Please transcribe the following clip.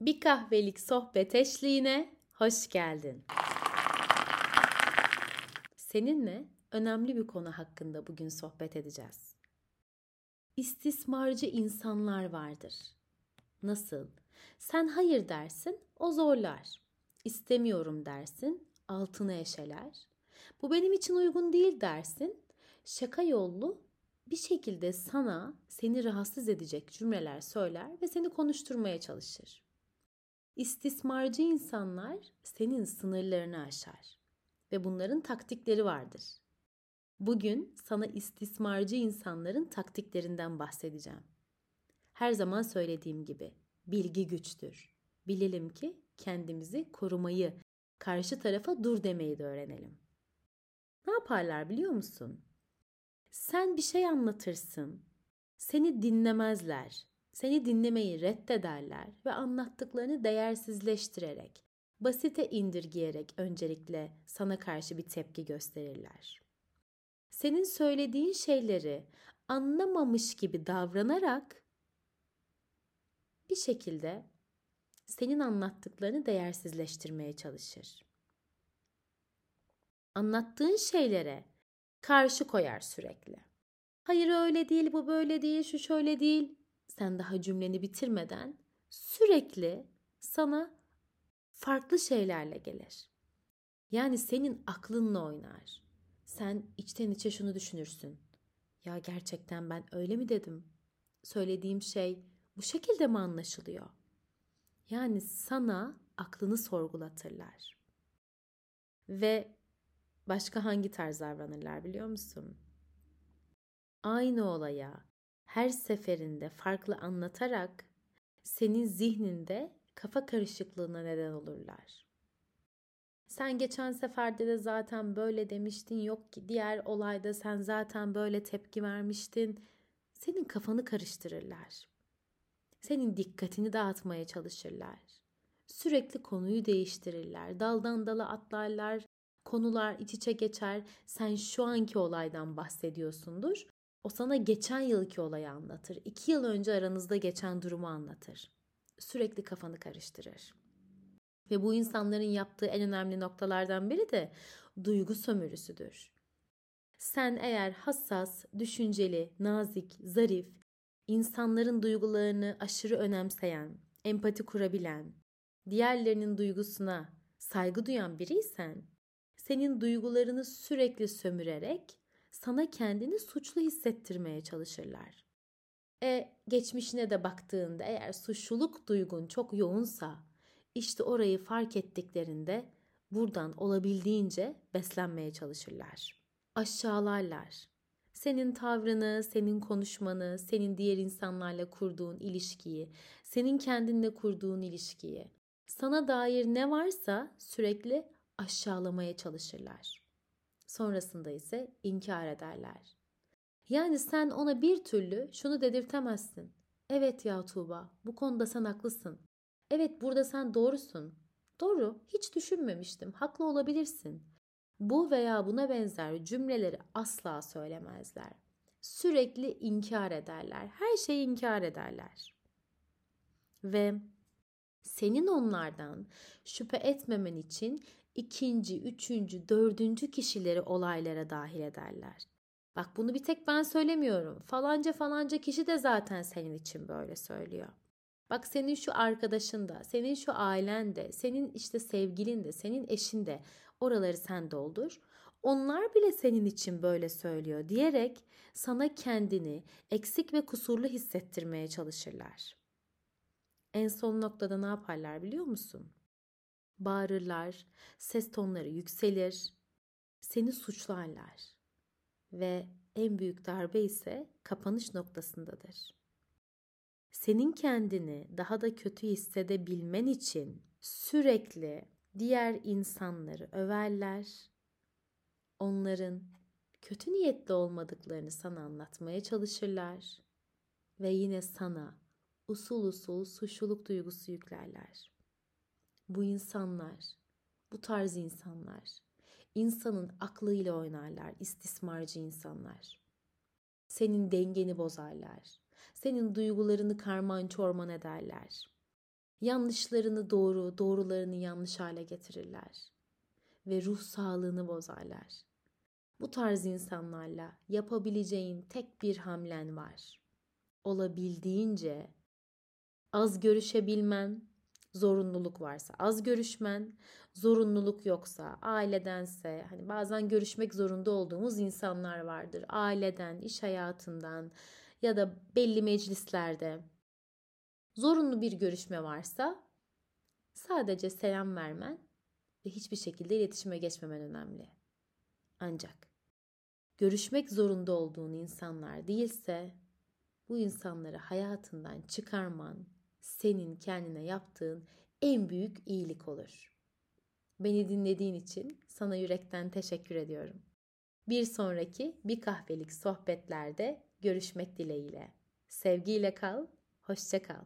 Bir kahvelik sohbet eşliğine hoş geldin. Seninle önemli bir konu hakkında bugün sohbet edeceğiz. İstismarcı insanlar vardır. Nasıl? Sen hayır dersin, o zorlar. İstemiyorum dersin, altını eşeler. Bu benim için uygun değil dersin. Şaka yollu bir şekilde sana seni rahatsız edecek cümleler söyler ve seni konuşturmaya çalışır. İstismarcı insanlar senin sınırlarını aşar ve bunların taktikleri vardır. Bugün sana istismarcı insanların taktiklerinden bahsedeceğim. Her zaman söylediğim gibi bilgi güçtür. Bilelim ki kendimizi korumayı, karşı tarafa dur demeyi de öğrenelim. Ne yaparlar biliyor musun? Sen bir şey anlatırsın. Seni dinlemezler. Seni dinlemeyi reddederler ve anlattıklarını değersizleştirerek, basite indirgeyerek öncelikle sana karşı bir tepki gösterirler. Senin söylediğin şeyleri anlamamış gibi davranarak bir şekilde senin anlattıklarını değersizleştirmeye çalışır. Anlattığın şeylere karşı koyar sürekli. Hayır öyle değil, bu böyle değil, şu şöyle değil. Sen daha cümleni bitirmeden sürekli sana farklı şeylerle gelir. Yani senin aklınla oynar. Sen içten içe şunu düşünürsün. Ya gerçekten ben öyle mi dedim? Söylediğim şey bu şekilde mi anlaşılıyor? Yani sana aklını sorgulatırlar. Ve başka hangi tarz davranırlar biliyor musun? Aynı olaya her seferinde farklı anlatarak senin zihninde kafa karışıklığına neden olurlar. Sen geçen seferde de zaten böyle demiştin yok ki diğer olayda sen zaten böyle tepki vermiştin. Senin kafanı karıştırırlar. Senin dikkatini dağıtmaya çalışırlar. Sürekli konuyu değiştirirler. Daldan dala atlarlar. Konular iç içe geçer. Sen şu anki olaydan bahsediyorsundur. O sana geçen yılki olayı anlatır. İki yıl önce aranızda geçen durumu anlatır. Sürekli kafanı karıştırır. Ve bu insanların yaptığı en önemli noktalardan biri de duygu sömürüsüdür. Sen eğer hassas, düşünceli, nazik, zarif, insanların duygularını aşırı önemseyen, empati kurabilen, diğerlerinin duygusuna saygı duyan biriysen, senin duygularını sürekli sömürerek sana kendini suçlu hissettirmeye çalışırlar. E geçmişine de baktığında eğer suçluluk duygun çok yoğunsa işte orayı fark ettiklerinde buradan olabildiğince beslenmeye çalışırlar. Aşağılarlar. Senin tavrını, senin konuşmanı, senin diğer insanlarla kurduğun ilişkiyi, senin kendinle kurduğun ilişkiyi, sana dair ne varsa sürekli aşağılamaya çalışırlar. Sonrasında ise inkar ederler. Yani sen ona bir türlü şunu dedirtemezsin. Evet ya Tuğba, bu konuda sen haklısın. Evet burada sen doğrusun. Doğru, hiç düşünmemiştim. Haklı olabilirsin. Bu veya buna benzer cümleleri asla söylemezler. Sürekli inkar ederler. Her şeyi inkar ederler. Ve senin onlardan şüphe etmemen için ikinci, üçüncü, dördüncü kişileri olaylara dahil ederler. Bak bunu bir tek ben söylemiyorum. Falanca falanca kişi de zaten senin için böyle söylüyor. Bak senin şu arkadaşın da, senin şu ailen de, senin işte sevgilin de, senin eşin de oraları sen doldur. Onlar bile senin için böyle söylüyor diyerek sana kendini eksik ve kusurlu hissettirmeye çalışırlar. En son noktada ne yaparlar biliyor musun? Bağırırlar, ses tonları yükselir, seni suçlarlar ve en büyük darbe ise kapanış noktasındadır. Senin kendini daha da kötü hissedebilmen için sürekli diğer insanları överler, onların kötü niyetli olmadıklarını sana anlatmaya çalışırlar ve yine sana usul usul suçluluk duygusu yüklerler bu insanlar, bu tarz insanlar, insanın aklıyla oynarlar, istismarcı insanlar. Senin dengeni bozarlar. Senin duygularını karman çorman ederler. Yanlışlarını doğru, doğrularını yanlış hale getirirler ve ruh sağlığını bozarlar. Bu tarz insanlarla yapabileceğin tek bir hamlen var. Olabildiğince az görüşebilmen, zorunluluk varsa az görüşmen, zorunluluk yoksa ailedense hani bazen görüşmek zorunda olduğumuz insanlar vardır. Aileden, iş hayatından ya da belli meclislerde zorunlu bir görüşme varsa sadece selam vermen ve hiçbir şekilde iletişime geçmemen önemli. Ancak görüşmek zorunda olduğun insanlar değilse bu insanları hayatından çıkarman senin kendine yaptığın en büyük iyilik olur. Beni dinlediğin için sana yürekten teşekkür ediyorum. Bir sonraki bir kahvelik sohbetlerde görüşmek dileğiyle. Sevgiyle kal, hoşça kal.